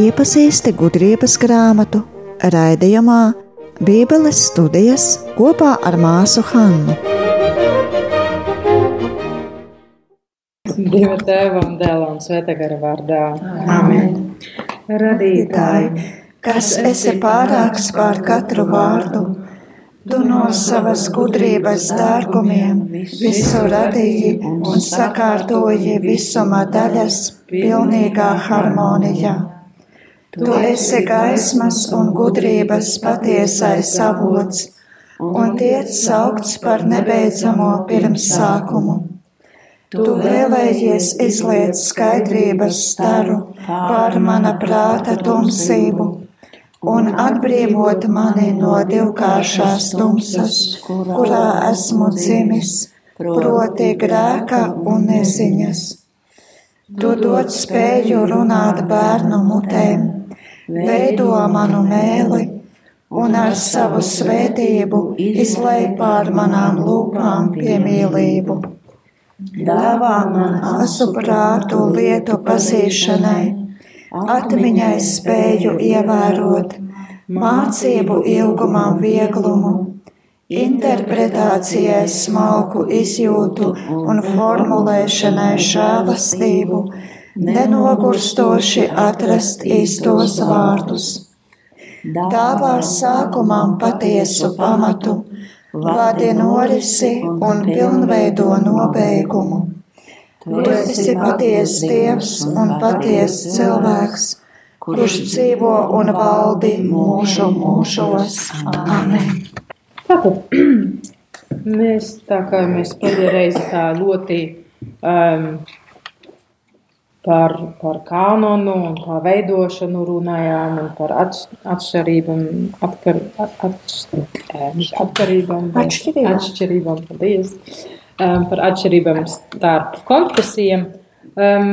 Iepazīsti gudrības grāmatu raidījumā Bībeles studijas kopā ar māsu Hannu. Dieva tēva un dēla un svētā gara vārdā. Amen. Radītāji, kas esi pārāks pār katru vārdu, tu no savas gudrības dārgumiem visu radīji un sakārtoji visuma daļas pilnīgā harmonijā. Tu esi gaismas un gudrības patiesais avots, un tiec saukts par nebeidzamo pirmsākumu. Tu vēlējies izliet skaidrības staru pār mana prāta tumsību un atbrīvot mani no divkāršās tumsas, kurā esmu dzimis, proti grēka un neziņas. Tu dod spēju runāt bērnu mutēm veido manu mēli un ar savu svētību izlai pār manām lūpām piemīlību. Dāvā man asu prātu lietu pazīšanai, atmiņai spēju ievērot, mācību ilgumam vieglumu, interpretācijai smalku izjūtu un formulēšanai žēlastību nenogurstoši atrast īstos vārdus. Dāvā sākumam patiesu pamatu, vadi norisi un pilnveido nobeigumu. Tu esi patiesa Dievs un patiesa cilvēks, kurš dzīvo un valdi mūžu mūžos. Amen. Tātad mēs tā kā mēs pēdējā reize tā ļoti um, par, par kanonu un tā veidošanu runājām un par atšķirībām, atkar, atšķir, atkarībām, atšķirībām. atšķirībām, paldies, um, par atšķirībām starp konfesijiem. Um,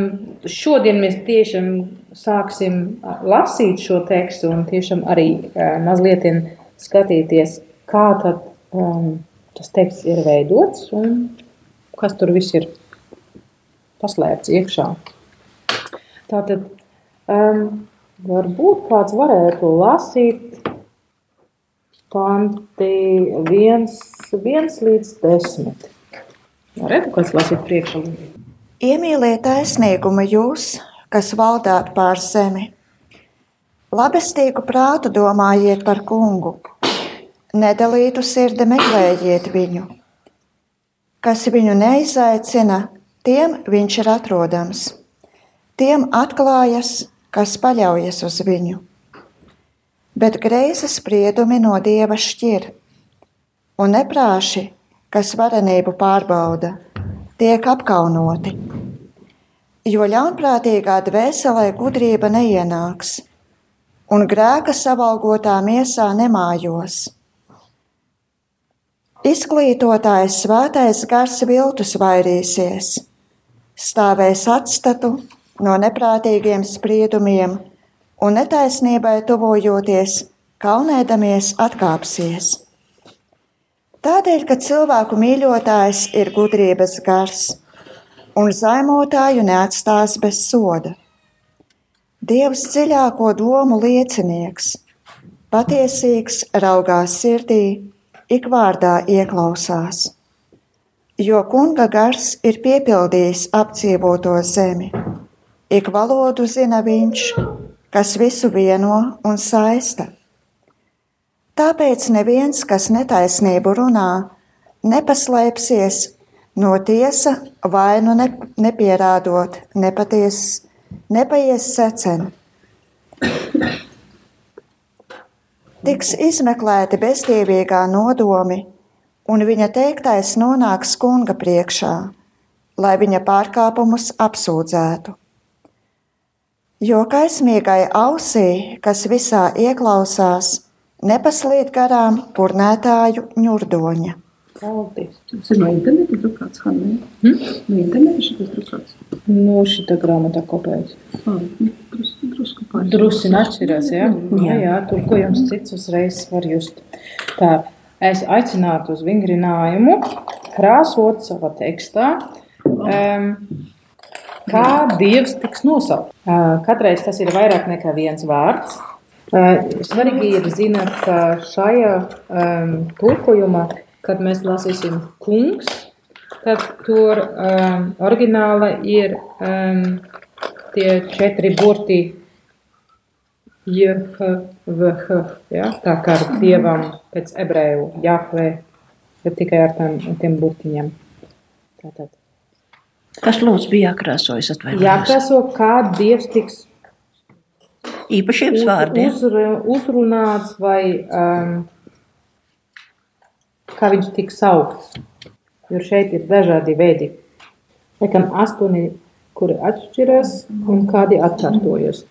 šodien mēs tiešām sāksim lasīt šo tekstu un tiešām arī uh, mazliet skatīties, kā tad um, tas teksts ir veidots un kas tur viss ir paslēpts iekšā. Tātad um, varbūt kāds varētu lasīt panti 1, 1 līdz 10. Varētu kāds lasīt priekšā. Iemīliet taisnīgumu jūs, kas valdāt pār zemi. Labestīgu prātu domājiet par kungu, nedalītu sirdi meklējiet viņu. Kas viņu neizaicina, tiem viņš ir atrodams tiem atklājas, kas paļaujas uz viņu. Bet greizes spriedumi no dieva šķir, un neprāši, kas varenību pārbauda, tiek apkaunoti. Jo ļaunprātīgā dvēselē gudrība neienāks, un grēka savalgotā miesā nemājos. Izglītotājs svētais gars viltus vairīsies, stāvēs atstatu no neprātīgiem spriedumiem un netaisnībai tuvojoties, kaunēdamies atkāpsies. Tādēļ, ka cilvēku mīļotājs ir gudrības gars, un zaimotāju neatstās bez soda. Dievs dziļāko domu liecinieks, patiesīgs raugās sirdī, ik vārdā ieklausās, jo kunga gars ir piepildījis apdzīvoto zemi Ik valodu zina viņš, kas visu vieno un saista. Tāpēc neviens, kas netaisnību runā, nepaslēpsies no tiesa vainu ne, nepierādot, nepaties, nepaies secen. Tiks izmeklēti bezdievīgā nodomi, un viņa teiktais nonāks kunga priekšā, lai viņa pārkāpumus apsūdzētu. Jo kaismīgai ausī, kas visā ieklausās, nepasliet garām purnētāju ņurdoņa. Paldies. Tas ir no interneta drukāts, Hanne? Hmm? No interneta šitas drukāts? Nu, šita grāmata kopējas. Ah, drusku, drusku pārāk. Drusku atšķirās, jā? Jā, jā, tulkojums cits uzreiz var just. Tā, es aicinātu uz vingrinājumu, krāsot savā tekstā, um, kā Dievs tiks nosaukts. Uh, katreiz tas ir vairāk nekā viens vārds. Uh, svarīgi ir zināt, ka šajā um, tulkojumā, kad mēs lasīsim kungs, tad tur um, oriģināla ir um, tie četri burti JHVH, ja? tā kā ar dievam pēc ebreju Jahve, bet tikai ar tiem, tiem burtiņiem. Tātad. Kas lūdzu bija jākrāsojas atvainojos? Jākrāso, kā dievs tiks Īpašiem uz, vārdiem. uzru- uzrunāts vai um, kā viņš tiks saukts. Jo šeit ir dažādi veidi. Laikam astoņi, kuri atšķiras un kādi atkārtojas.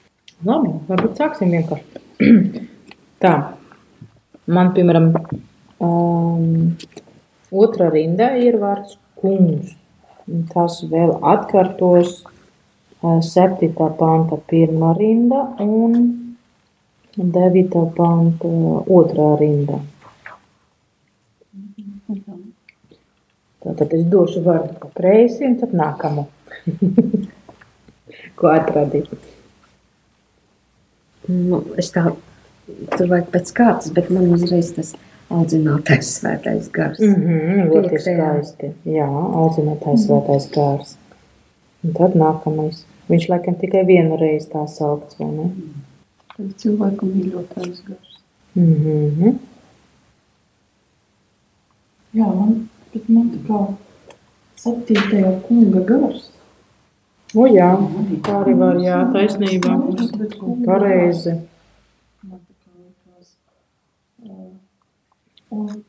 Labi, varbūt sāksim vienkārši. Tā, man, piemēram, um, otrā rinda ir vārds kungs. Un Tas vēl atkārtos septītā panta pirmā rinda un devītā panta otrā rinda. Tātad es došu vārdu kreisi un tad nākamo. Ko atradīt? Nu, es tā, tur vajag pēc kārtas, bet man uzreiz tas audzinātais svētais gars. Mm -hmm, ļoti skaisti. Jā, audzinātais svētais gārs. Un tad nākamais. Viņš laikam tikai vienu reizi tā saukts, vai ne? Tad cilvēku mīļotais gars. Mm -hmm. Jā, man, bet man tā kā septītajā kunga gars. O jā, tā arī var, jā, taisnība. Pareizi. Man tā kā likās. Un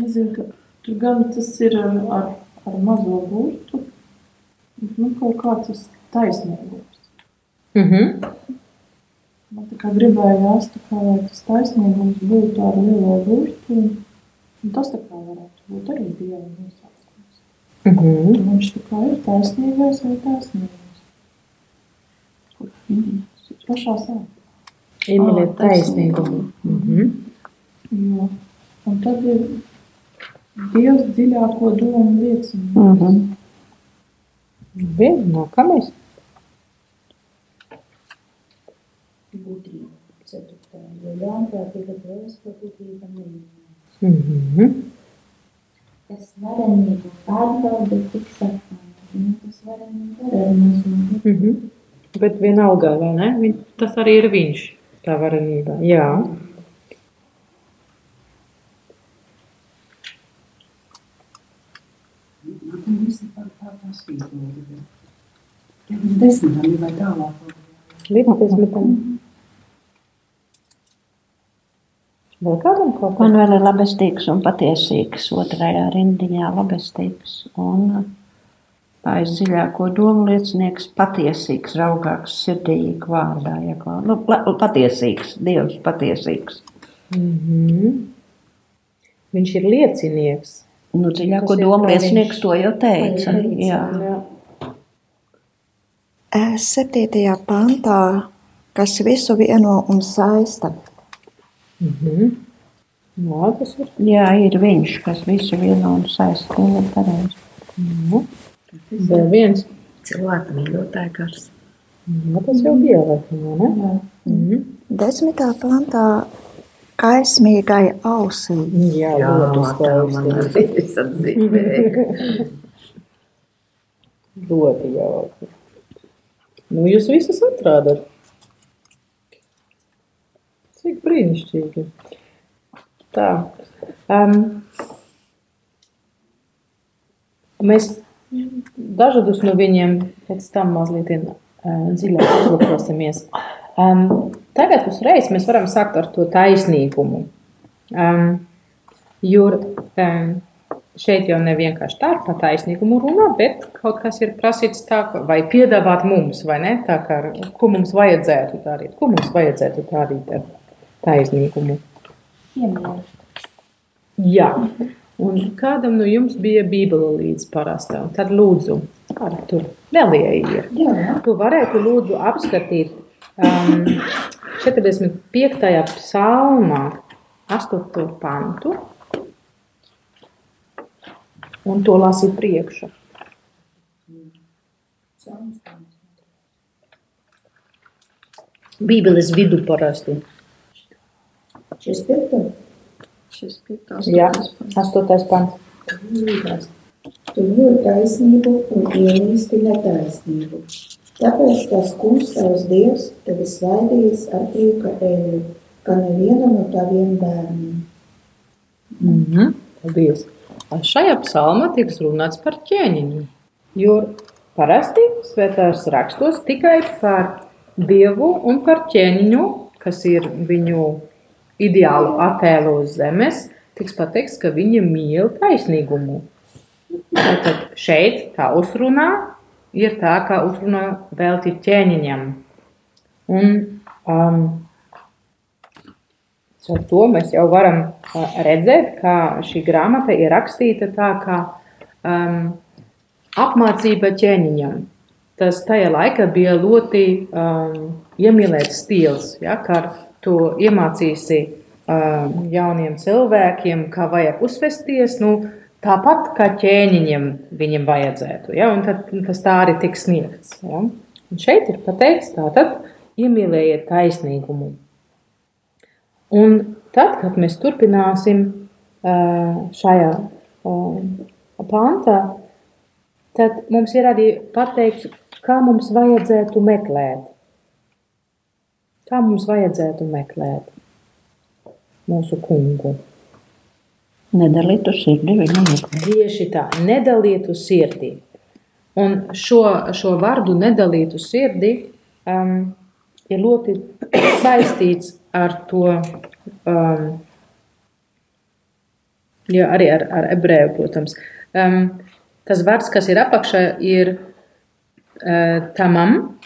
nezinu, ka tur gan tas ir ar, ar, ar mazo burtu, bet nu kaut kā tas taisnīgums. Mm -hmm. Man tā kā gribējās, tā kā, lai tas taisnīgums būtu ar lielo burtu, tas tā kā varētu būt arī Dieva nosaukums. Mm -hmm. Un viņš tā kā ir taisnīgais vai taisnīgais. Kur minēts? Pašā sākumā. Iemīliet Ā, taisnīgumu. Mm -hmm. Jā. Un tad ir Dievs dziļāko domu liecina. Mm -hmm. Vienu nākamais. būtība. Ceturtā, jo ļaunprātīga būtība neīmēs. Mm -hmm. Tas varenību pārbauda tik sakām, un tas varenību var arī mazliet. Mm -hmm. Bet vienalga, vai ne? Viņ- Tas arī ir viņš, tā varenība. Jā. Līdz desmitam vai tālāk. Līdz desmitam. Vēl kādam kaut Man kā? vēl ir labestīgs un patiesīgs otrajā rindiņā labestīgs un aiz dziļāko domu liecinieks patiesīgs, raugāks, sirdīgi vārdā. Ja, nu, la- patiesīgs, Dievs patiesīgs. Mm -hmm. Viņš ir liecinieks. Nu, dziļāko domu kā liecinieks to jau teica. Jā. Jā. Eh, Septītajā pantā, kas visu vieno un saista. -hmm. Jā, tas ir. Jā, ir viņš, kas visu vienu un saista. Nu, pareizi. Nu. Vēl viens. Cilvēku mīļotāja gars. Jā, tas jau bija laikam, ne? Jā. Mm -hmm. Desmitā pantā kaismīgai ausī. Jā, Jā, ļoti tā man skaisti. arī sadzīvēja. Ļoti jauki. Nu, jūs visus atrādat. Cik brīnišķīgi. Tā. Um, mēs dažādus no viņiem pēc tam mazliet uh, dziļāk uzlūkosimies. Um, tagad uzreiz mēs varam sākt ar to taisnīgumu. Um, jo um, šeit jau ne vienkārši tā par taisnīgumu runā, bet kaut kas ir prasīts tā, vai piedāvāt mums, vai ne? Tā kā, ko mums vajadzētu darīt, ko mums vajadzētu darīt ar taisnīgumu. Piemēram, Jā, un kādam no jums bija bībele līdz parastā, tad lūdzu, kāda tur nelieja ir. Jā, Tu varētu lūdzu apskatīt um, 45. psalmā 8. pantu. un to lasīt priekšu. Bībeles vidu parasti. Šis piekto. Šis piektais. Jā, astotais pants. Tu mīli taisnību un ienīsti netaisnību. Tāpēc tas kungs tavs dievs tevi svaidījis ar prieka eļu, kā neviena no taviem bērniem. Mm -hmm. Paldies. Šajā psalmā tiek runāts par ķēniņu, jo parasti svētās rakstos tikai par dievu un par ķēniņu, kas ir viņu ideālu attēlu uz zemes, tiks pateikts, ka viņi mīl taisnīgumu. Tātad šeit tā uzrunā ir tā, kā uzrunā veltīt ķēniņam. Un um, Ar to mēs jau varam redzēt, ka šī grāmata ir rakstīta tā kā um, apmācība ķēniņam. Tas tajā laikā bija ļoti um, iemīlēts stils, ja, kā tu iemācīsi um, jauniem cilvēkiem, kā vajag uzvesties, nu, tāpat kā ķēniņiem viņam vajadzētu. Ja, un tad tas tā arī tiks sniegts. Ja. Un šeit ir pateikts, tātad iemīlējiet taisnīgumu. Un tad, kad mēs turpināsim šajā pāntā, tad mums ir arī pateikts, kā mums vajadzētu meklēt. Kā mums vajadzētu meklēt mūsu kungu. Nedalītu sirdi viņa meklē. Tieši tā, nedalītu sirdi. Un šo, šo vārdu nedalītu sirdi um, ir ļoti saistīts ar to, um, jā, arī ar, ar ebreju, protams. Um, tas vārds, kas ir apakšā, ir uh, tamam,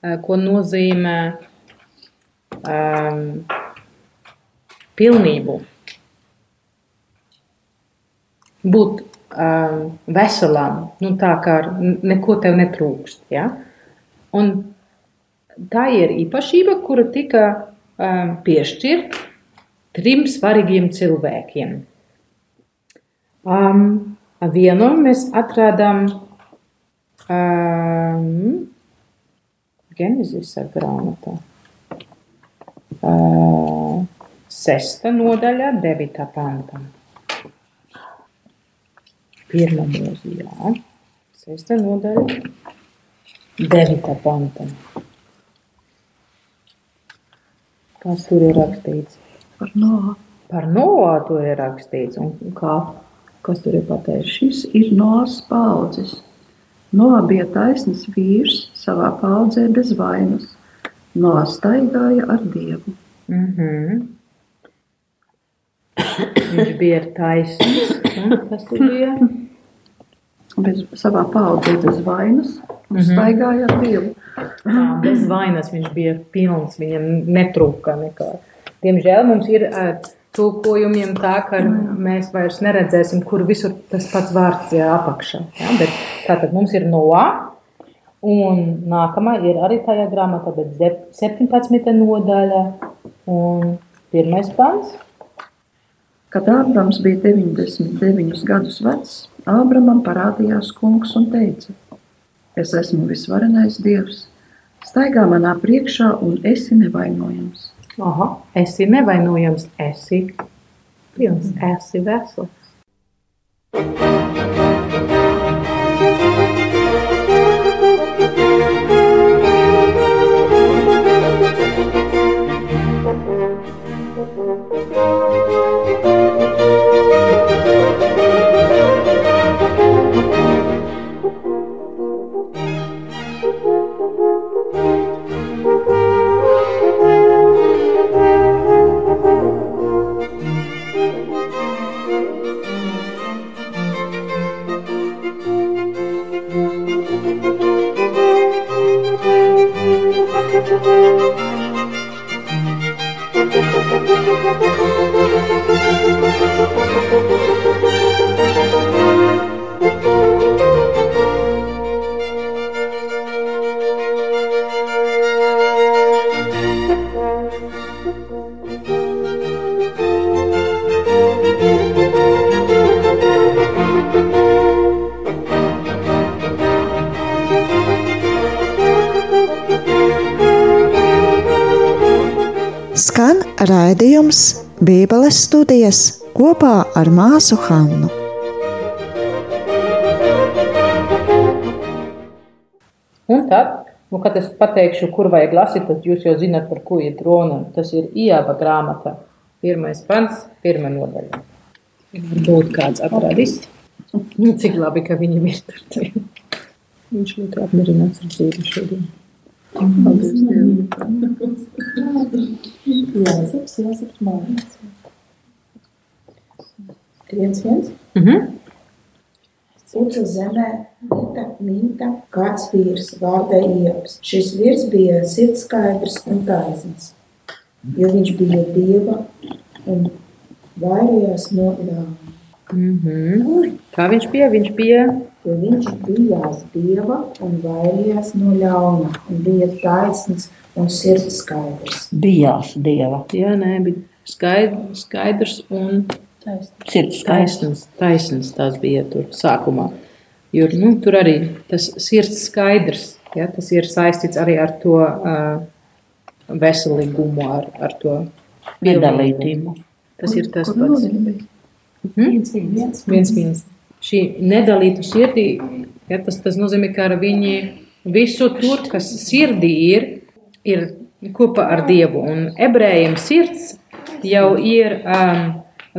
ko nozīmē um, pilnību. Būt um, veselam, nu tā kā neko tev netrūkst. Ja? Un tā ir īpašība, kura tika um, piešķirta trim svarīgiem cilvēkiem. Um, vienu mēs atradām um, Genezisa grāmatā. Uh, sesta nodaļa, devītā pantā. Pirmā mūzija, jā. Sesta nodaļa, devītā pantā. Kas tur ir rakstīts? Par no. Par Noā tur ir rakstīts. Un kā, kas tur ir pateikts? Šis ir Noās paudzes. Noā bija taisns vīrs savā paudzē bez vainas. Noā staigāja ar Dievu. Mm -hmm. Viņš bija taisnīgs. Tur bija? Bez, savā paudzē bez vainas un Mhm. staigāja ar Dievu. Jā, bez vainas viņš bija pilns, viņam netrūka nekā. Diemžēl mums ir ar tulkojumiem tā, ka mēs vairs neredzēsim, kur visur tas pats vārds ir apakšā. Ja? Bet tātad mums ir Noā, un nākamā ir arī tajā grāmatā, bet zep- 17. nodaļa un pirmais pants. Kad Ābrams bija 99 gadus vecs, Ābramam parādījās kungs un teica: Es esmu visvarenais Dievs, staigā manā priekšā un esi nevainojams. Aha, esi nevainojams, esi pilns, esi vesels. Raidījums Bībeles studijas kopā ar māsu Hannu. Un tad, nu, kad es pateikšu, kur vajag lasīt, tad jūs jau zināt, par ko ir runa. Tas ir Ieva grāmata. Pirmais pants, pirmā nodaļa. Varbūt kāds atradis. Nu, cik labi, ka viņam ir tur. Viņš ļoti apmierināts ar dzīvi šodien. Jāzeps, jāzeps mājas. Viens, viens. Mhm. Uca zemē mita, mīta kāds vīrs vārdā Ievs. Šis vīrs bija sirdskaidrs un taisns, jo viņš bija dieva un vairījās no ļauna. Mhm. Kā viņš bija? Viņš bija Jo viņš bijās dieva un vairījās no ļauna un bija taisns un sirdskaidrs. Bijās dieva. jā, nē, bija skaidrs, skaidrs un Sirds skaists. taisns. Taisns tas bija tur sākumā. Jo nu, tur arī tas sirds skaidrs. Ja, tas ir saistīts arī ar to uh, veselīgumu, ar, ar to Piedalītību. Tas ir tas pats. Viens, viens, viens. Šī nedalīta sirdī, ja, tas, tas nozīmē, ka viņi visu tur, kas sirdī ir, ir kopā ar Dievu. Un ebrejiem sirds jau ir um,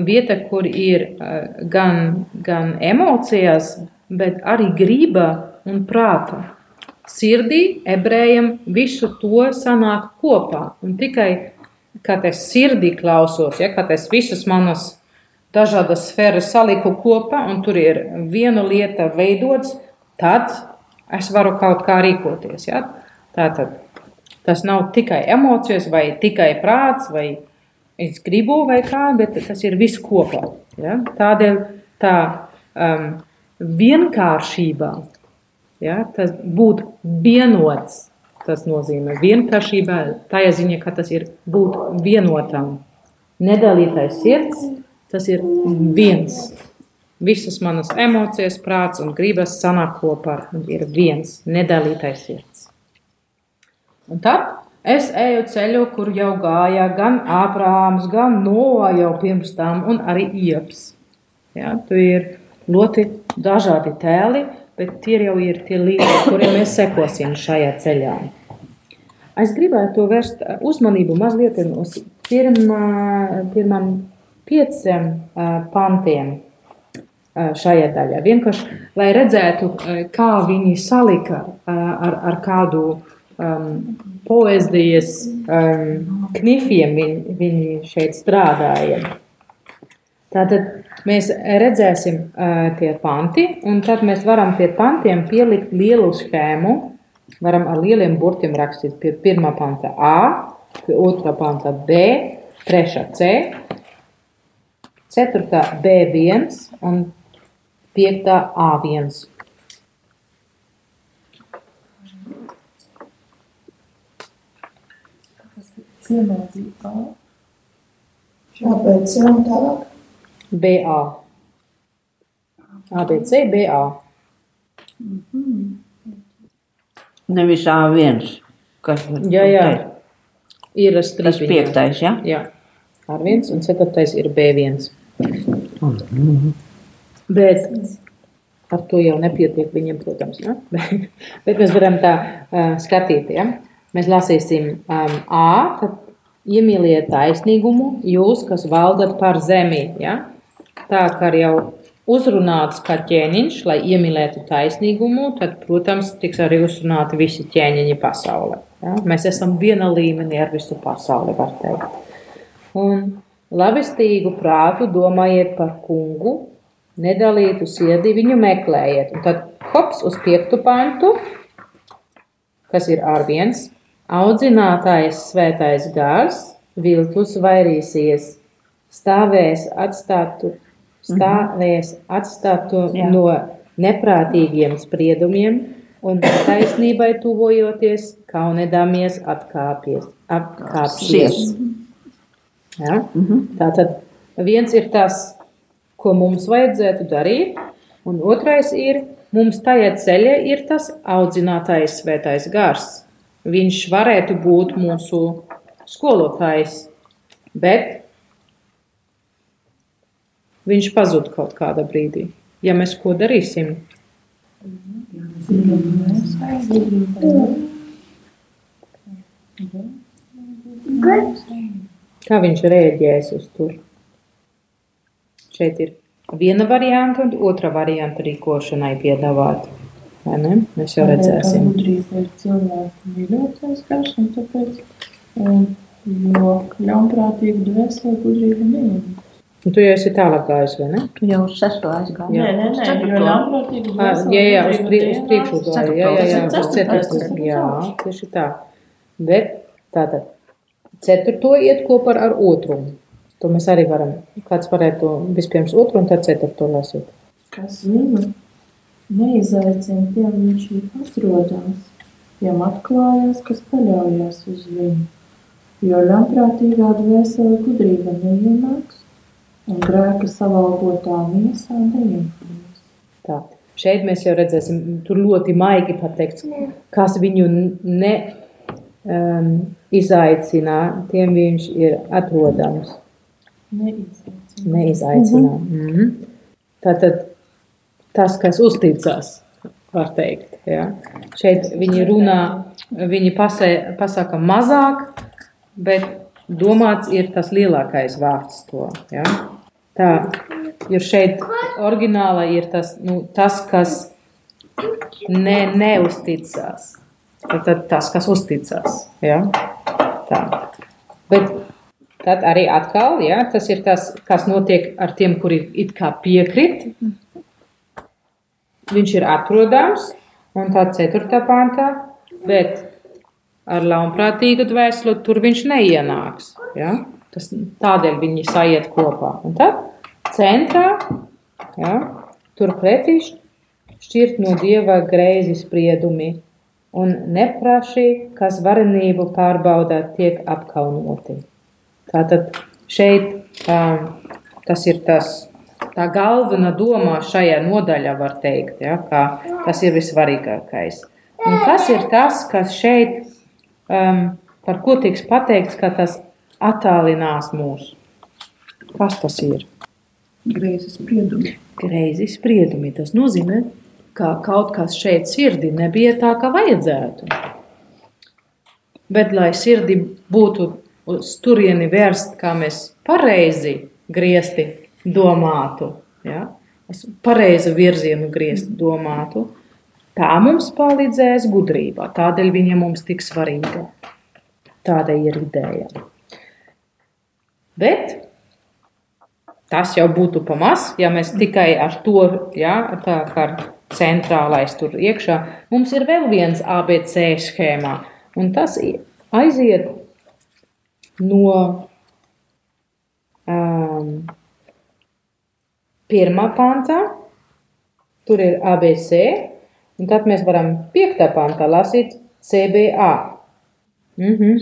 vieta, kur ir uh, gan, gan emocijas, bet arī griba un prāta. Sirdī ebrejiem visu to sanāk kopā. Un tikai, kad es sirdī klausos, ja, kad es visas manas dažādas sfēras saliku kopā, un tur ir viena lieta veidots, tad es varu kaut kā rīkoties. Ja? Tātad tas nav tikai emocijas, vai tikai prāts, vai es gribu, vai kā, bet tas ir viss kopā. Ja? Tādēļ tā um, vienkāršība, ja? tas būt vienots, tas nozīmē vienkāršība, tā ziņa, ka tas ir būt vienotam. Nedalītais sirds, tas ir viens. Visas manas emocijas, prāts un gribas sanāk kopā un ir viens nedalītais sirds. Un tad es eju ceļu, kur jau gāja gan Ābrāms, gan Noā jau pirms tam, un arī Ieps. Ja, tu ir ļoti dažādi tēli, bet tie jau ir tie līdzekļi, kuriem mēs sekosim šajā ceļā. Es gribētu vērst uzmanību mazliet uz pirmā, pirmām pieciem pantiem šajā daļā. Vienkārši, lai redzētu, kā viņi salika ar, ar kādu um, poezijas um, knifiem viņi, viņi šeit strādāja. Tātad mēs redzēsim uh, tie panti, un tad mēs varam pie pantiem pielikt lielu schēmu. Varam ar lieliem burtiem rakstīt pie pirmā panta A, pie otrā panta B, trešā C, ceturtā B1 un piektā A1. Cienātītā. Kāpēc jau tālāk? BA. ABC, BA. Nevis A1. Kas Jā, jā. Ir Tas strīpiņā. piektais, jā? Jā. Ar viens un ceturtais ir B1. Bet ar to jau nepietiek viņam, protams. Ja? Bet mēs varam tā uh, skatīt. Ja? Mēs lasīsim um, A, tad iemīliet taisnīgumu, jūs, kas valdat par zemi. Ja? Tā kā jau uzrunāts kā ķēniņš, lai iemīlētu taisnīgumu, tad, protams, tiks arī uzrunāti visi ķēniņi pasaulē. Ja? Mēs esam viena līmenī ar visu pasauli, var teikt. Un labestīgu prātu domājiet par kungu, nedalītu sirdī viņu meklējiet. Un tad hops uz piektu pantu, kas ir ar viens. Audzinātājs svētais gars, viltus vairīsies, stāvēs atstātu, stāvēs atstātu Jā. no neprātīgiem spriedumiem un taisnībai tuvojoties, kaunedāmies atkāpies, apkāpsies. Sies. Ja? Tātad viens ir tas, ko mums vajadzētu darīt, un otrais ir, mums tajā ceļā ir tas audzinātais svētais gars. Viņš varētu būt mūsu skolotājs, Bet viņš pazūd kaut kādā brīdī. Ja mēs ko darīsim, kā viņš rēģēs uz to? Šeit ir viena varianta un otra varianta rīkošanai piedāvāt. Vai ne? Mēs jau redzēsim. Gudrība ir cilvēku mīļotais garš, un tāpēc, um, jo ļaunprātīga dvēsele gudrība neiem. Un tu jau esi tālāk gājis, vai ne? Jau uz sesto aizgāji. Nē, nē, nē, jo ļaunprātīga Ā, dvēsele Jā, jā, uz, pri, uz priekšu uz gāja. Jā, jā, jā, uz Tas ir ceturto. Jā, tieši tā. Bet tātad ceturto iet kopā ar otru. To mēs arī varam. Kāds varētu vispirms otru un tad ceturto lasīt. kas viņu neizaicina, tiem viņš ir atrodams, tiem atklājās, kas paļaujas uz viņu. Jo ļaunprātīgā dvēsele gudrība neienāks, un grēka savalgotā miesā neienāks. Tā. Šeit mēs jau redzēsim, tur ļoti maigi pateikts, kas viņu ne um, izaicina, tiem viņš ir atrodams. Neizaicina. Neizaicinā. Mm -hmm. Tātad tas, kas uzticas, var teikt. Ja? Šeit viņi runā, viņi pasē, pasaka mazāk, bet domāts ir tas lielākais vārds to. Ja? Tā, jo šeit oriģināla ir tas, nu, tas kas ne, neusticas. Tad tas, kas uzticas. Ja? Tā. Bet tad arī atkal, ja, tas ir tas, kas notiek ar tiem, kuri it kā piekrit. Viņš ir atrodams, un tā ceturtā pantā, bet ar ļaunprātīgu dvēseli tur viņš neienāks. Ja? Tas, tādēļ viņi sajiet kopā. Un tad centrā, ja, turpretī šķirt no dieva greizi spriedumi, un nepraši, kas varenību pārbaudā, tiek apkaunoti. Tātad šeit um, tas ir tas, tā galvenā domā šajā nodaļā, var teikt, ja, ka tas ir visvarīgākais. Un kas ir tas, kas šeit, um, par ko tiks pateikts, ka tas attālinās mūs? Kas tas ir? Greizi spriedumi. Greizi spriedumi. Tas nozīmē, ka kaut kas šeit sirdī nebija tā, kā vajadzētu. Bet, lai sirdī būtu uz turieni vērst, kā mēs pareizi griezti domātu, ja? Mēs pareizi virzienu griezt domātu, tā mums palīdzēs gudrība. Tādēļ viņa mums tik svarīga. Tāda ir ideja. Bet tas jau būtu pamaz, ja mēs tikai ar to, ja, tā kā centrālais tur iekšā, mums ir vēl viens ABC schēmā, un tas aiziet no um, pirmā pantā, tur ir ABC, un tad mēs varam piektā pantā lasīt CBA. Mhm.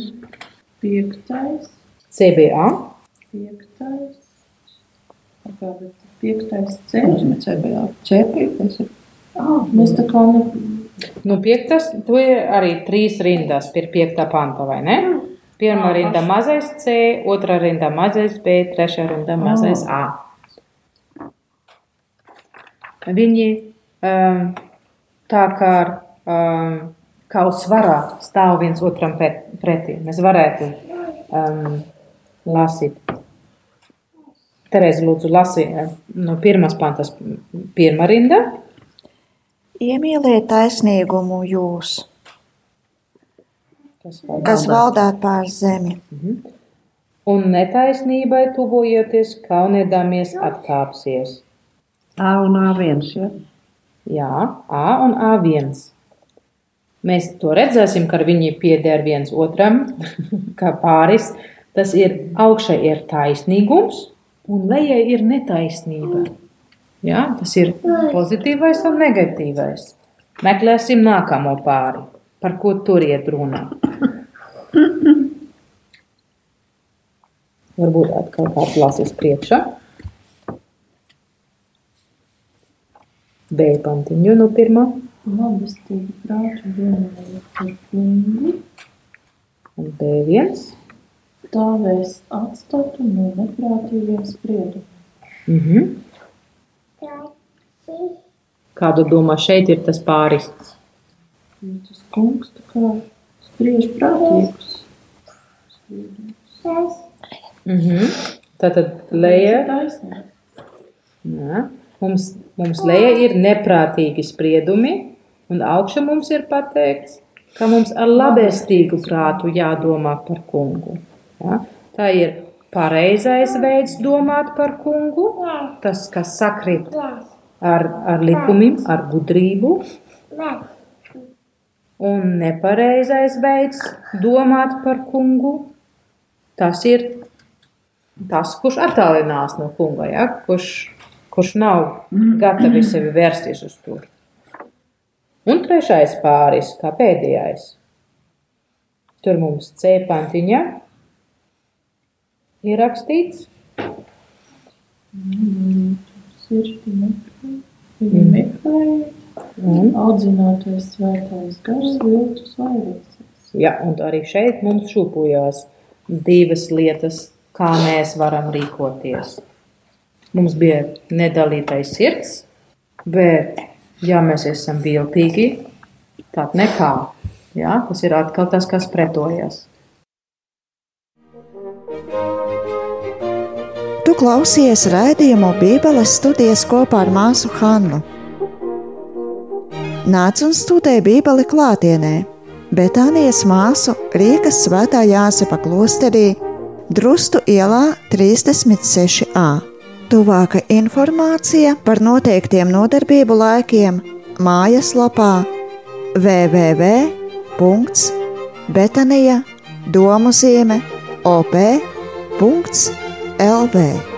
Piektais, CBA. piektais, piektais C. Nozīmē CBA. Ķēpīties ir. Ah, mēs tā kā ne, Nu, piektas, tu arī trīs rindas pie piektā panta, vai ne? Pirmā rinda mazais C, otrā rinda mazais B, trešā rinda mazais A. Viņi um, tā kā, um, kā uz svarā stāv viens otram pret- pretī. Mēs varētu um, lasīt. Terēzi, lūdzu, lasi eh, no pirmās pantas pirmā rinda. Iemīliet taisnīgumu jūs, Kas kas valdāt pār zemi. Un netaisnībai tuvojoties, kaunēdamies atkāpsies. A un A1. Ja? Jā, A un A1. Mēs to redzēsim, ka viņi pieder viens otram, kā pāris. Tas ir augšā ir taisnīgums, un lejā ir netaisnība. Jā, tas ir pozitīvais un negatīvais. Meklēsim nākamo pāri, par ko tur iet runa. Varbūt atkal lasīs priekšā. B pantiņu no pirmā. labestīgi prātu vienojot ar kungu, Un B1. stāvēs atstatu no neprātīgiem spriedumiem. Mhm. Kādu domā šeit ir tas pāris? Jo tas kungs tā kā spriež prātīgus spriedumus. Mhm. Tātad leja, jā, mums, mums leja ir neprātīgi spriedumi, un augšā mums ir pateikts, ka mums ar labestīgu prātu jādomā par kungu. Ja? Tā ir pareizais veids domāt par kungu, tas, kas sakrit ar, ar likumiem, ar gudrību, un nepareizais veids domāt par kungu, tas ir tas, kurš attālinās no kunga, ja? kurš, kurš nav gatavi sevi vērsties uz to. Un trešais pāris, kā pēdējais. Tur mums cēpantiņa ir rakstīts. Sirdi meklē, viņi meklēja, Un, audzinātais svētais gars viltus vairīsies. ja, un arī šeit mums šūpojās divas lietas, kā mēs varam rīkoties. Mums bija nedalītais sirds, bet, ja mēs esam viltīgi, tad nekā. Ja, tas ir atkal tas, kas pretojas. Tu klausies raidījumu Bībeles studijas kopā ar māsu Hannu. Nāc un studē Bībeli klātienē, Betānijas māsu Rīgas svētā Jāsepa klosterī, Drustu ielā 36a. Tuvāka informācija par noteiktiem nodarbību laikiem mājaslapā www.betanija Elbe.